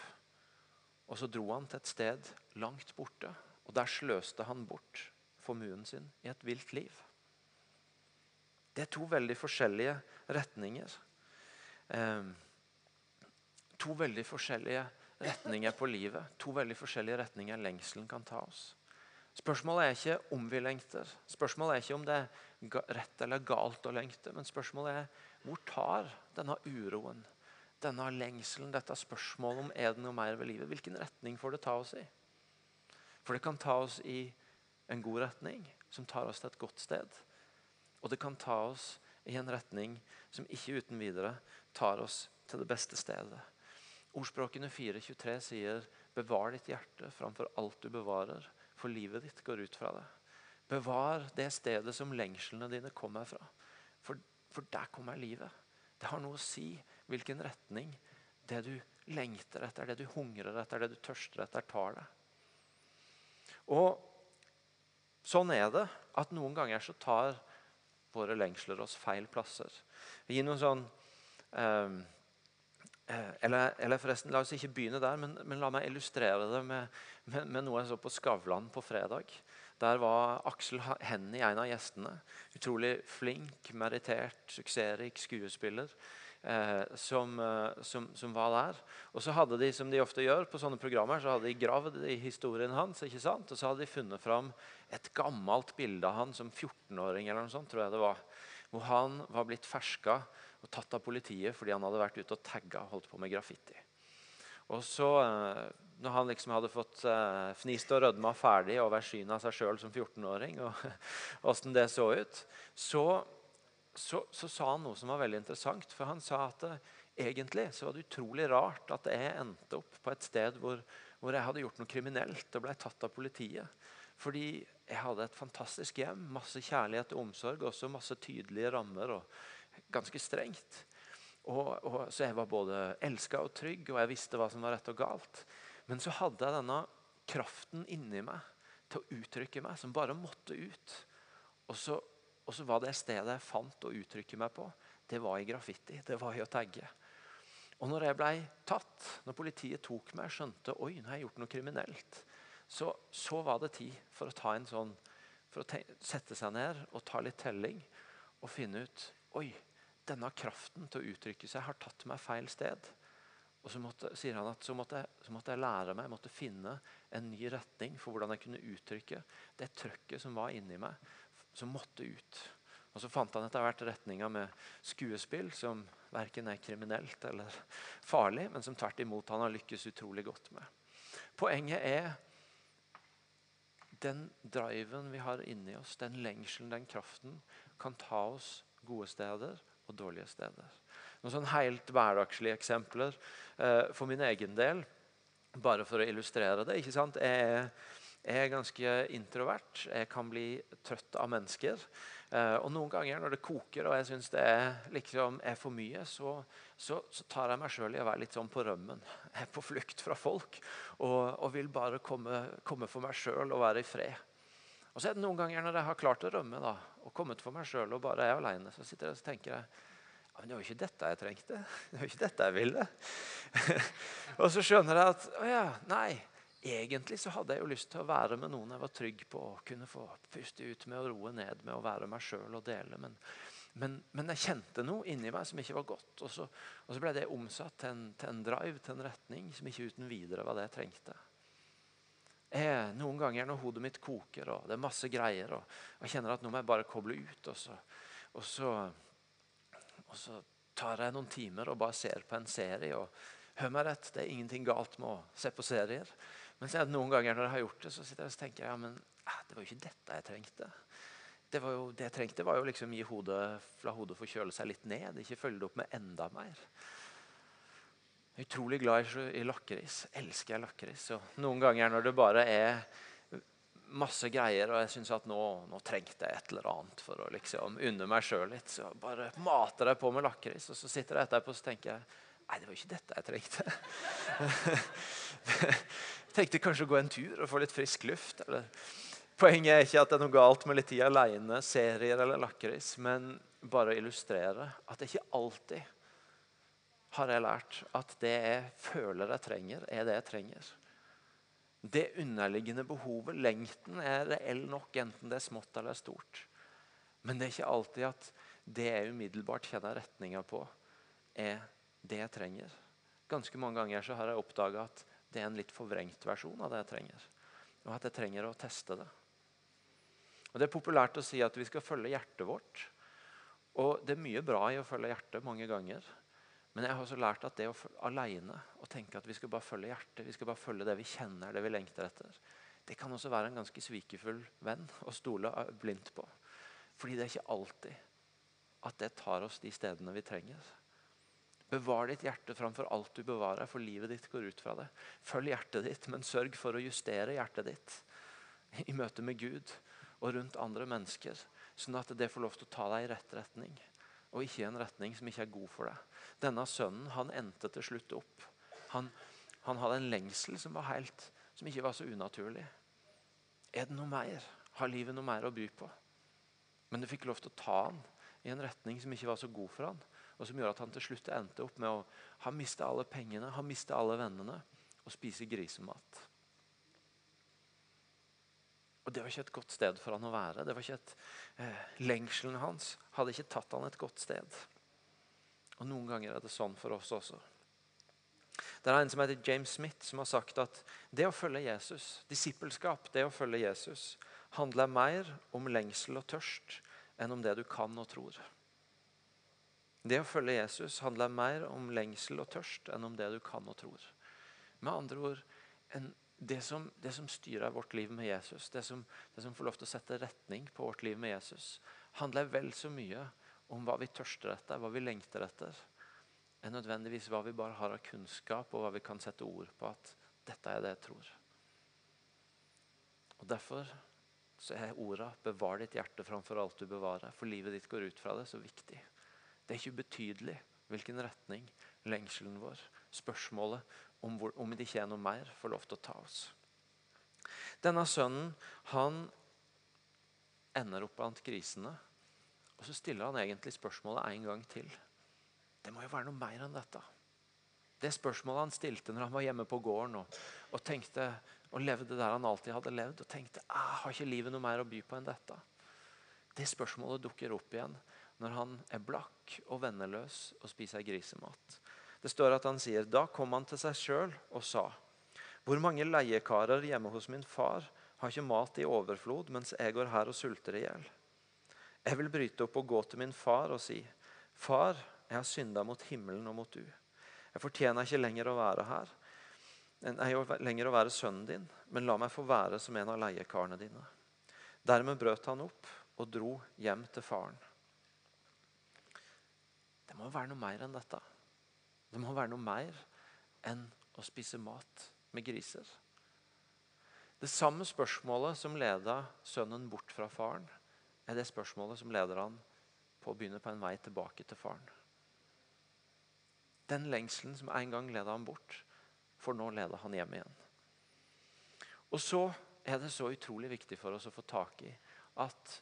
Og så dro han til et sted langt borte, og der sløste han bort formuen sin i et vilt liv. Det er to veldig forskjellige retninger. Eh, to veldig forskjellige retninger på livet. To veldig forskjellige retninger lengselen kan ta oss. Spørsmålet er ikke om vi lengter. Spørsmålet er ikke om det er rett eller galt å lengte. Men spørsmålet er hvor tar denne uroen, denne lengselen, dette spørsmålet om er det noe mer ved livet, hvilken retning får det ta oss i? For det kan ta oss i en god retning, som tar oss til et godt sted. Og det kan ta oss i en retning som ikke uten videre tar oss til det beste stedet. Ordspråkene 4.23 sier 'bevar ditt hjerte framfor alt du bevarer', for livet ditt går ut fra det. Bevar det stedet som lengslene dine kommer fra, for, for der kommer livet. Det har noe å si hvilken retning det du lengter etter, det du hungrer etter, det du tørster etter, tar deg. Og sånn er det at noen ganger så tar våre lengsler oss feil plasser. Vi gir noen sånn eh, Eh, eller, eller, forresten, La oss ikke begynne der, men, men la meg illustrere det med, med, med, noe jeg så på Skavlan på fredag. Der var Aksel Hennie en av gjestene. Utrolig flink, merittert, suksessrik skuespiller. Eh, som, eh, som, som, var der. Og så hadde de, som de ofte gjør på sånne programmer, så hadde de gravd i historien hans. ikke sant? Og så hadde de funnet fram et gammelt bilde av han som 14-åring, eller noe sånt, tror jeg det var. Hvor han var blitt ferska og tatt av politiet fordi han hadde vært ute og tagga og holdt på med graffiti. Og så, eh, når han liksom hadde fått fnist og rødma ferdig over synet av seg sjøl som 14-åring, og åssen det så ut, så, så, så, sa han noe som var veldig interessant. For han sa at eh, egentlig så var det utrolig rart at jeg endte opp på et sted hvor, hvor jeg hadde gjort noe kriminelt og ble tatt av politiet. Fordi jeg hadde et fantastisk hjem. Masse kjærlighet og omsorg. Også masse tydelige rammer og ganske strengt. Og, og, så jeg var både elska og trygg, og jeg visste hva som var rett og galt. Men så hadde jeg denne kraften inni meg til å uttrykke meg, som bare måtte ut. Og så, og så var det stedet jeg fant å uttrykke meg på, det var i graffiti. Det var i å tagge. Og når jeg ble tatt, når politiet tok meg, skjønte oi, nå har jeg gjort noe kriminelt, så, så var det tid for å sånn, for å sette seg ned og ta litt telling og finne ut oi, denne kraften til å uttrykke seg har tatt meg feil sted. Og så måtte, sier han at så måtte, så måtte, jeg lære meg, jeg måtte finne en ny retning for hvordan jeg kunne uttrykke det trøkket som var inni meg, som måtte ut. Og Så fant han etter hvert retninga med skuespill, som verken er kriminelt eller farlig, men som tvert imot han har lykkes utrolig godt med. Poenget er den driven vi har inni oss, den lengselen, den kraften, kan ta oss gode steder og dårlige steder. Noen sånn helt hverdagslige eksempler eh, for min egen del, bare for å illustrere det. ikke sant? Jeg, jeg er ganske introvert. Jeg kan bli trøtt av mennesker. Uh, og Noen ganger når det koker og jeg syns det er, liksom, er, for mye, så, så, så tar jeg meg sjøl i å være litt sånn på rømmen. Jeg er på flukt fra folk og, og vil bare komme, komme for meg sjøl og være i fred. Og så er det noen ganger når jeg har klart å rømme da, og kommet for meg sjøl og bare er aleine, så sitter jeg og tenker jeg, ja, men det var jo ikke dette jeg trengte. Det var ikke dette jeg ville. og så skjønner jeg at å ja, nei, Egentlig så hadde jeg jo lyst til å være med noen jeg var trygg på. og Kunne få puste ut med å roe ned med å være meg sjøl og dele. Men, men, men, jeg kjente noe inni meg som ikke var godt. Og så, og så ble det omsatt til en, til en, drive, til en retning, som ikke uten videre var det jeg trengte. Jeg, noen ganger når hodet mitt koker og det er masse greier, og jeg kjenner at nå må jeg bare koble ut, og så, og så, og så tar jeg noen timer og bare ser på en serie. og Hør meg rett, det er ingenting galt med å se på serier. Men så er det noen ganger når jeg har gjort det, så sitter jeg og tenker ja, men det var jo ikke dette jeg trengte. Det, jo, det jeg trengte, var jo liksom gi hodet, la hodet forkjøle seg litt ned. Ikke følge det opp med enda mer. Jeg er utrolig glad i, i lakris. Elsker jeg lakris. Noen ganger når det bare er masse greier, og jeg syns at nå, nå, trengte jeg et eller annet for å liksom unne meg sjøl litt, så bare mater jeg på med lakris. Og så sitter jeg etterpå og tenker jeg, Nei, det var jo ikke dette jeg trengte. tenkte kanskje å gå en tur og få litt frisk luft. Eller. Poenget er ikke at det er noe galt med litt tid alene, serier eller lakris, men bare å illustrere at det ikke alltid har jeg lært at det jeg føler jeg trenger, er det jeg trenger. Det underliggende behovet, lengten, er reell nok, enten det er smått eller stort. Men det er ikke alltid at det jeg umiddelbart kjenner retninga på, er det jeg trenger. Ganske mange ganger så har jeg oppdaga at det er en litt forvrengt versjon av det jeg trenger. Og at jeg trenger å teste det. Og Det er populært å si at vi skal følge hjertet vårt. Og det er mye bra i å følge hjertet mange ganger. Men jeg har også lært at det å alene å tenke at vi skal bare følge hjertet, vi skal bare følge det vi kjenner, det vi lengter etter, det kan også være en ganske svikefull venn å stole blindt på. Fordi det er ikke alltid at det tar oss de stedene vi trenger. Bevar ditt hjerte framfor alt du bevarer, for livet ditt går ut fra det. Følg hjertet ditt, men sørg for å justere hjertet ditt i møte med Gud og rundt andre mennesker, sånn at det får lov til å ta deg i rett retning, og ikke i en retning som ikke er god for deg. Denne sønnen han endte til slutt opp. Han, han hadde en lengsel som, var helt, som ikke var så unaturlig. Er det noe mer? Har livet noe mer å by på? Men du fikk lov til å ta han i en retning som ikke var så god for han og som gjør at han til slutt endte opp med å ha mista alle pengene, ha mista alle vennene og spise grisemat. Og Det var ikke et godt sted for han å være. Det var ikke et, eh, Lengselen hans hadde ikke tatt han et godt sted. Og Noen ganger er det sånn for oss også. Det er en som heter James Smith, som har sagt at det å følge Jesus, disippelskap, det å følge Jesus, handler mer om lengsel og tørst enn om det du kan og tror. Det å følge Jesus handler mer om lengsel og tørst enn om det du kan og tror. Med andre ord, det, som, det, som, styrer vårt liv med Jesus, det som, det som, får lov til å sette retning på vårt liv med Jesus, handler vel så mye om hva vi tørster etter, hva vi lengter etter, enn nødvendigvis hva vi bare har av kunnskap, og hva vi kan sette ord på at dette er det jeg tror. Og Derfor så er orda 'bevar ditt hjerte framfor alt du bevarer', for livet ditt går ut fra det, så viktig. Det er ikke ubetydelig hvilken retning lengselen vår, spørsmålet om, hvor, om det ikke er noe mer, får lov til å ta oss. Denne sønnen han ender opp blant grisene. Og så stiller han egentlig spørsmålet en gang til. Det må jo være noe mer enn dette. Det spørsmålet han stilte når han var hjemme på gården og, og, tenkte, og levde der han alltid hadde levd, og tenkte jeg har ikke livet noe mer å by på enn dette. Det spørsmålet dukker opp igjen når han er blakk og venneløs og spiser grisemat. Det står at han sier da kom han til seg sjøl og sa hvor mange leiekarer hjemme hos min far har ikke mat i overflod, mens jeg går her og sulter i hjel. Jeg vil bryte opp og gå til min far og si, Far, jeg har synda mot himmelen og mot du. Jeg fortjener ikke lenger å være her, jeg lenger å være sønnen din, men la meg få være som en av leiekarene dine. Dermed brøt han opp og dro hjem til faren. Det må være noe mer enn dette. Det må være noe mer enn å spise mat med griser. Det samme spørsmålet som leda sønnen bort fra faren, er det spørsmålet som leder han på å begynne på en vei tilbake til faren. Den lengselen som en gang leda han bort, får nå lede han hjem igjen. Og så er det så utrolig viktig for oss å få tak i at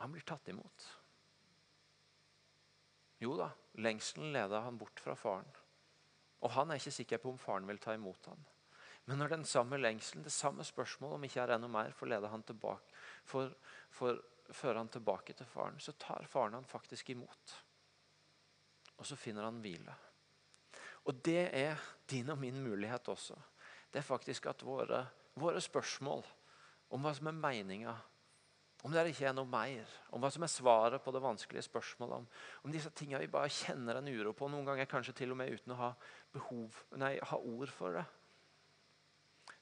han blir tatt imot. Jo da, lengselen leder han bort fra faren. Og han er ikke sikker på om faren vil ta imot ham. Men når den samme lengselen, det samme spørsmålet om ikke er enda mer, får lede han tilbake, for, for føre han tilbake til faren, så tar faren han faktisk imot. Og så finner han hvile. Og det er din og min mulighet også. Det er faktisk at våre, våre spørsmål om hva som er meninga, om det ikke er noe mer, om hva som er svaret på det vanskelige spørsmålet, om, om disse tingene vi bare kjenner en uro på, noen ganger kanskje til og med uten å ha, behov, nei, ha ord for det,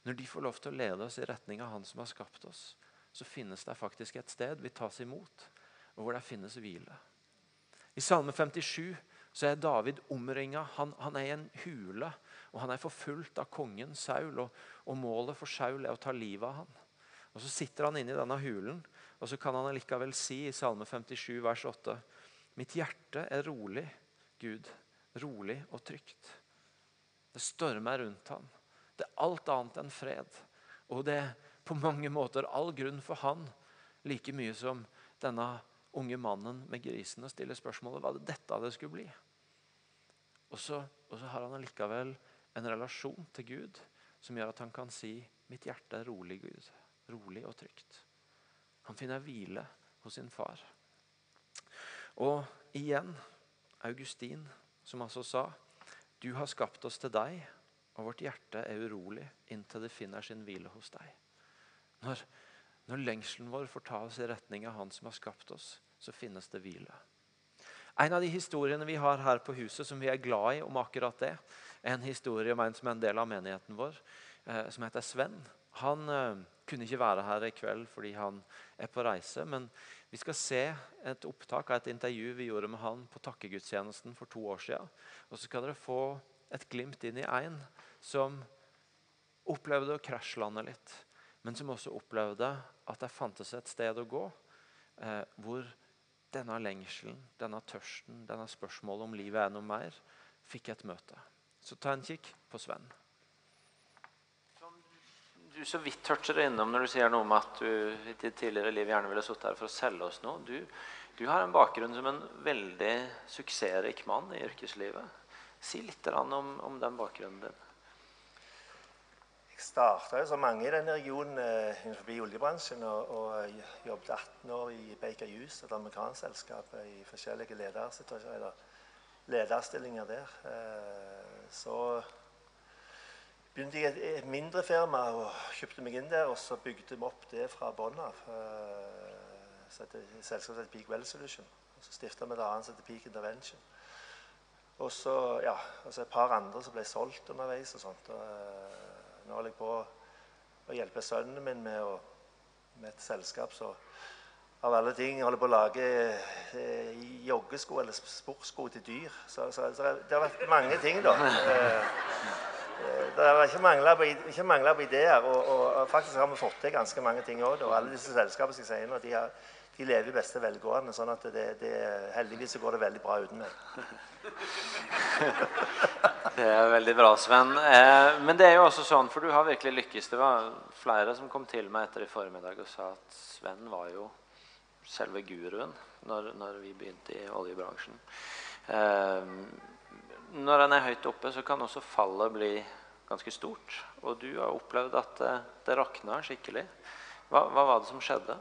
når de får lov til å lede oss i retning av Han som har skapt oss, så finnes det faktisk et sted vi tas imot, og hvor det finnes hvile. I Salme 57 så er David omringa. Han, han, er i en hule, og han er forfulgt av kongen Saul. Og, og, målet for Saul er å ta livet av han. Og Så sitter han inne i denne hulen, og så kan han likevel si i Salme 57 vers 8.: Mitt hjerte er rolig, Gud, rolig og trygt. Det stormer rundt ham. Det er alt annet enn fred. Og det er på mange måter all grunn for han, like mye som denne unge mannen med grisene stiller spørsmålet hva det dette det skulle bli. Og så, og så har han allikevel en relasjon til Gud som gjør at han kan si mitt hjerte er rolig, Gud. Rolig og trygt. Han finner hvile hos sin far. Og igjen Augustin, som altså sa du har skapt oss til deg og vårt hjerte er urolig inntil det finner sin hvile hos deg. Når, når lengselen vår får ta oss i retning av Han som har skapt oss, så finnes det hvile. En av de historiene vi har her på huset som vi er glad i om akkurat det, er en historie om en som er en del av menigheten vår, eh, som heter Sven. Han eh, kunne ikke være her i kveld fordi han er på reise, men vi skal se et opptak av et intervju vi gjorde med han på takkegudstjenesten for to år siden. Og så skal dere få et glimt inn i en som opplevde å krasjlande litt, men som også opplevde at det fantes et sted å gå eh, hvor denne lengselen, denne tørsten, denne spørsmålet om livet er noe mer, fikk et møte. Så ta en kikk på Sven. Du så vidt toucher innom når du sier noe om at du i ditt tidligere liv gjerne ville sittet her for å selge oss noe. Du, du har en bakgrunn som en veldig suksessrik mann i yrkeslivet. Si litt om, om den bakgrunnen din. Jeg starta som mange i denne regionen eh, innenfor oljebransjen og, og jobbet 18 år i Baker Hughes, et amerikansk selskap, i forskjellige lederstillinger der. Eh, så begynte jeg i et mindre firma og kjøpte meg inn der. Og så bygde vi opp det fra bunnen av. Eh, selskapet heter Peak Well Solution. Og så stifta vi et annet som heter Peak Intervention. Og så ja, altså et par andre som ble solgt underveis og sånt. Og, nå holder jeg på å hjelpe sønnen min med, å, med et selskap som av alle ting holder på å lage eh, joggesko eller sportssko til dyr. Så, så, så, det har vært mange ting, da. Det har ikke mangla på, på ideer. Og, og, faktisk har vi fått til ganske mange ting òg. Og alle disse selskapene skal jeg si nå, de, har, de lever i beste velgående. sånn at det, det, heldigvis går det veldig bra uten meg. det er veldig bra, Sven. Eh, men det er jo også sånn, for du har virkelig lykkes. Det var flere som kom til meg etter i formiddag og sa at Sven var jo selve guruen når, når vi begynte i oljebransjen. Eh, når en er høyt oppe, så kan også fallet bli ganske stort. Og du har opplevd at det, det rakna skikkelig. Hva, hva, var det som skjedde?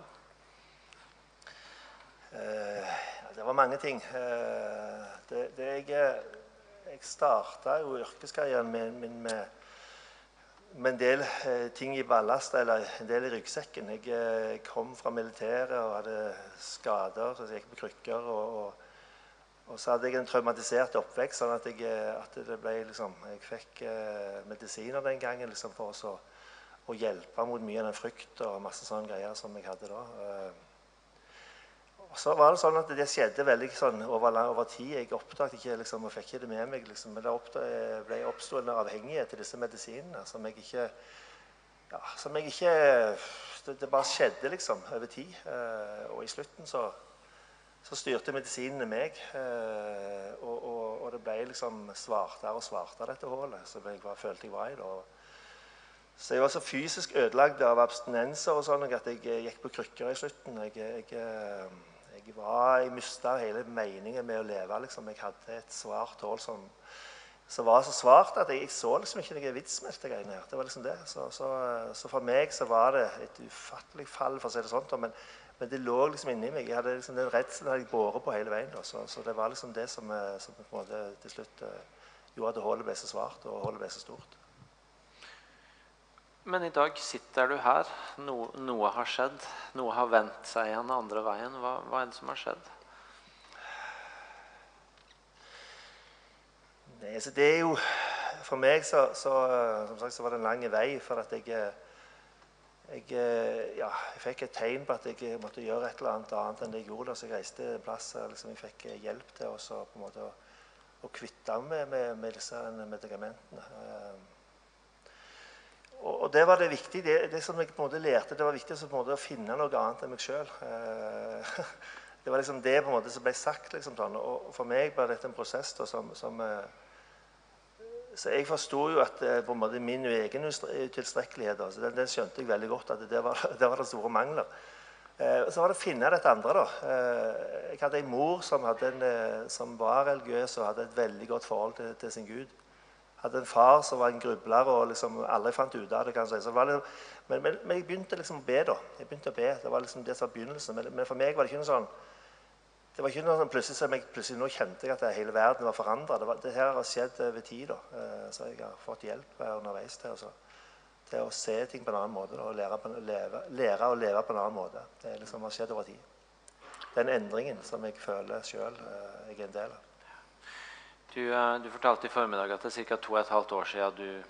Eh, det var mange ting. Eh, det, det jeg, jeg starta jo yrkeskarrieren min med, med, med, en del eh, ting i ballast, eller en del i ryggsekken. Jeg eh, kom fra militæret og hadde skader, så jeg gikk på krykker. og, og og så hadde jeg en traumatisert oppvekst, sånn at, jeg, eh, at ble liksom Jeg fikk eh, medisiner den gangen liksom, for å, å, hjelpe mot mye av den frykt og masse sånne greier som jeg hadde da. Eh, og så var det sånn at det skjedde veldig sånn over, over tid. Jeg oppdaget ikke liksom, og fikk ikke det med meg. Liksom, men det oppdaget, ble oppstod en avhengighet til disse medisinene som jeg ikke ja, som jeg ikke det, det bare skjedde liksom over tid. Eh, og i slutten så så styrte medisinene meg. Eh, og, og, og, det ble liksom svartere og svartere, dette hullet som jeg var, følte jeg var i. da. Så jeg var så fysisk ødelagt av abstinenser og sånn at jeg eh, gikk på krykker i slutten. Jeg, jeg, eh, jeg, jeg mista hele meningen med å leve. liksom. Jeg hadde et svart hull som, som, var så svart at jeg, jeg så liksom ikke noe vits med dette greiene her. Det var liksom det. Så, så, så, for meg så var det et ufattelig fall, for å si det sånn. Men, men det lå liksom inni meg. Jeg hadde liksom Den redselen hadde jeg båret på hele veien. Så, så, det var liksom det som, eh, som på en måte til slutt uh, gjorde at hullet ble så svart og hullet ble så stort. Men i dag sitter du her. No, noe har skjedd. Noe har vendt seg igjen andre veien. Hva, hva er det som har skjedd? Nei, så det er jo For meg så, så, sagt, så var det en lang vei. for at jeg jeg, eh, ja, jeg, fikk et tegn på at jeg måtte gjøre et eller annet annet enn det jeg gjorde. Så jeg reiste en plass liksom, jeg fikk eh, hjelp til også, på en måte, å, å kvitte meg med, med, disse medikamentene. Eh, og, og, det var det viktige. Det, det, som jeg på en måte lærte, det var viktig å finne noe annet enn meg sjøl. det var liksom det på en måte som ble sagt. Liksom, sånn. Og for meg ble dette en prosess da, som, som så jeg forsto jo at eh, på en måte min egen utilstrekkelighet altså den, den, skjønte jeg veldig godt. at Det var, det var det store mangler. Eh, så var det å finne dette andre. da. Eh, jeg hadde en mor som, en, eh, som, var religiøs og hadde et veldig godt forhold til, til sin Gud. Hadde en far som var en grubler og liksom aldri fant ut av det. kan jeg si. Det, men, men, men, jeg begynte liksom å be. da. Jeg begynte å be. Det var liksom det som var begynnelsen. Men, men for meg var det ikke noe sånn det var ikke noe sånn plutselig som jeg plutselig nå kjente jeg at hele verden var forandra. Det, det, her har skjedd over tid. da, eh, Så jeg har fått hjelp underveis til, også, til å se ting på en annen måte. og lære, på, leve, lære, å leve på en annen måte. Det liksom har skjedd over tid. Den endringen som jeg føler sjøl eh, jeg er en del av. Du, eh, du, fortalte i formiddag at det er ca. to og et halvt år siden du,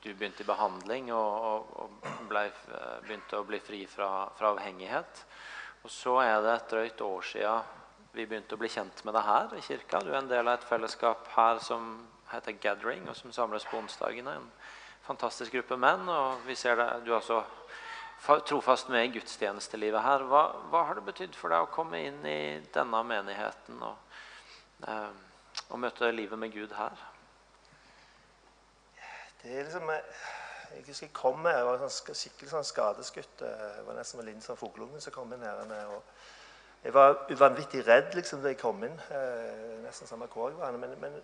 du begynte i behandling og, og, og ble, begynte å bli fri fra, fra avhengighet. Og så er det et drøyt år siden vi begynte å bli kjent med deg her i kirka. Du er en del av et fellesskap her som heter Gathering, og som samles på onsdagene. En fantastisk gruppe menn. Og vi ser deg, du er også trofast med i gudstjenestelivet her. Hva, hva, har det betydd for deg å komme inn i denne menigheten og, eh, og møte livet med Gud her? Det er liksom eh, Jeg husker jeg kom med, jeg var sånn, skikkelig sånn skadeskutt. Jeg var nesten med Linn som fugleunge som kom inn her. Og, jeg var uvanvittig redd liksom, da jeg kom inn. Eh, nesten samme hvor jeg var. Men, men,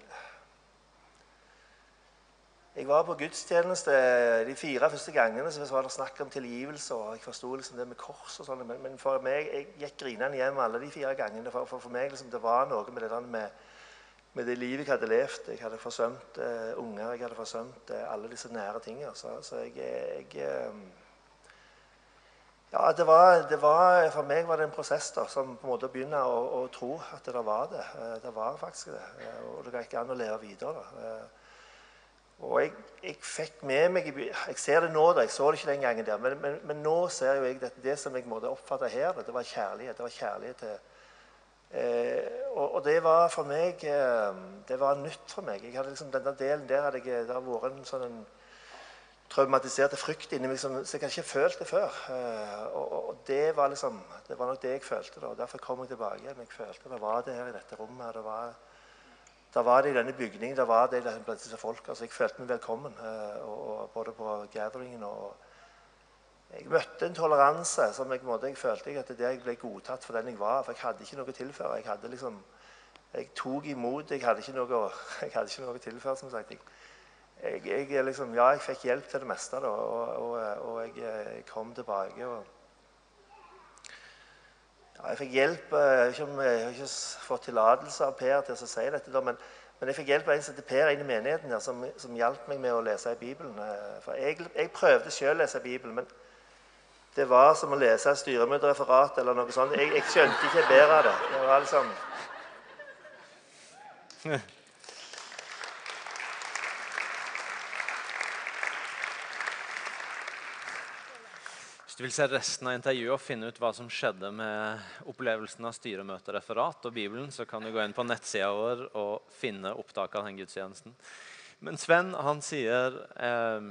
jeg var på gudstjeneste de fire første gangene så var det snakk om tilgivelse. og Jeg forsto liksom det med kors og sånn. Men, men, for meg, jeg gikk grinende hjem alle de fire gangene. For, for, for meg liksom, det var noe med det med, med det livet jeg hadde levd. Jeg hadde forsømt eh, unger, jeg hadde forsømt eh, alle disse nære tingene. Så, så jeg, jeg um, ja, det var, det var, For meg var det en prosess da, som på en måte begynner å, å tro at det var det. Eh, det var faktisk det. Eh, og det gikk an å leve videre. da. Eh, og jeg, jeg, fikk med meg Jeg ser det nå, da. Jeg så det ikke den gangen der. Men, men, men nå ser jo jeg det, det som jeg måtte oppfatte her, det var kjærlighet. Det var kjærlighet til, Eh, og, og, det var for meg eh, Det var nytt for meg. Jeg hadde liksom, denne delen der hadde jeg, Det har vært en sånn traumatiserte frykt inni meg som, så jeg ikke følt det før. Eh, og, og, det var liksom, det var nok det jeg følte. da, Derfor kom jeg tilbake igjen. Jeg følte det var det her i dette rommet. det var da var det i denne bygningen da var det blant disse folk. Altså, jeg følte meg velkommen. Og, og både på gatheringen og Jeg møtte en toleranse som jeg, måte, jeg følte at det jeg ble godtatt for den jeg var. For jeg hadde ikke noe å tilføre. Jeg hadde liksom, jeg tok imot. Jeg hadde ikke noe, jeg hadde ikke noe å tilføre. som sagt. Jeg, jeg, jeg, liksom, ja, jeg fikk hjelp til det meste, da, og, og, og jeg, jeg, kom tilbake. og ja, Jeg fikk hjelp ikke, jeg har ikke fått tillatelse av Per til å si dette, da, men, men, jeg fikk hjelp av en som heter Per inn i menigheten her, som, som hjalp meg med å lese i Bibelen. Eh, for Jeg, jeg prøvde selv å lese Bibelen, men det var som å lese et styremøtereferat eller noe sånt. Jeg, jeg skjønte ikke bedre av det. Det var liksom du vil se resten av intervjuet og finne ut hva som skjedde med opplevelsen av styremøtereferat og Bibelen, så kan du gå inn på nettsida vår og finne opptak av den gudstjenesten. Men Sven han sier eh,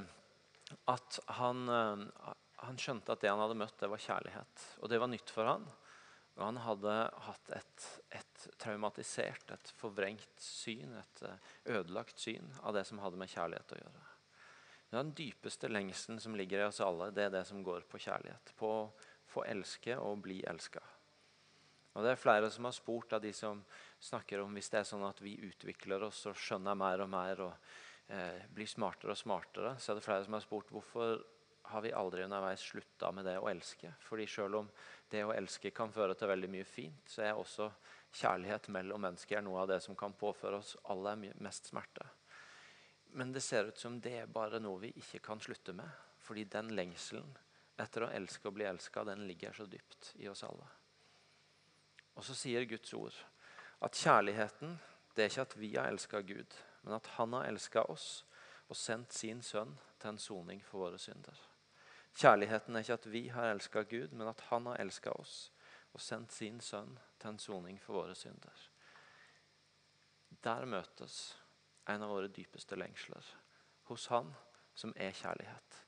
at han, eh, han, skjønte at det han hadde møtt, det var kjærlighet. Og det var nytt for han. Og han hadde hatt et, et traumatisert, et forvrengt syn, et eh, ødelagt syn av det som hadde med kjærlighet å gjøre. Den dypeste lengselen som ligger i oss alle, det er det som går på kjærlighet. På å få elske og bli elska. Og det er flere som har spurt av de som snakker om hvis det er sånn at vi utvikler oss og skjønner mer og mer og eh, blir smartere og smartere, så er det flere som har spurt hvorfor har vi aldri underveis slutta med det å elske. Fordi selv om det å elske kan føre til veldig mye fint, så er også kjærlighet mellom mennesker noe av det som kan påføre oss aller mest smerte. Men det ser ut som det er bare noe vi ikke kan slutte med. Fordi den lengselen etter å elske og bli elska, den ligger så dypt i oss alle. Og så sier Guds ord at kjærligheten det er ikke at vi har elska Gud, men at Han har elska oss og sendt sin sønn til en soning for våre synder. Kjærligheten er ikke at vi har elska Gud, men at Han har elska oss og sendt sin sønn til en soning for våre synder. Der møtes en av våre dypeste lengsler. Hos Han som er kjærlighet.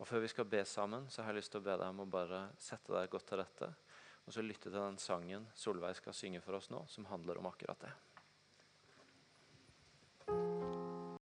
Og Før vi skal be sammen, så har jeg lyst til å be deg om å bare sette deg godt til rette. Og så lytte til den sangen Solveig skal synge for oss nå, som handler om akkurat det.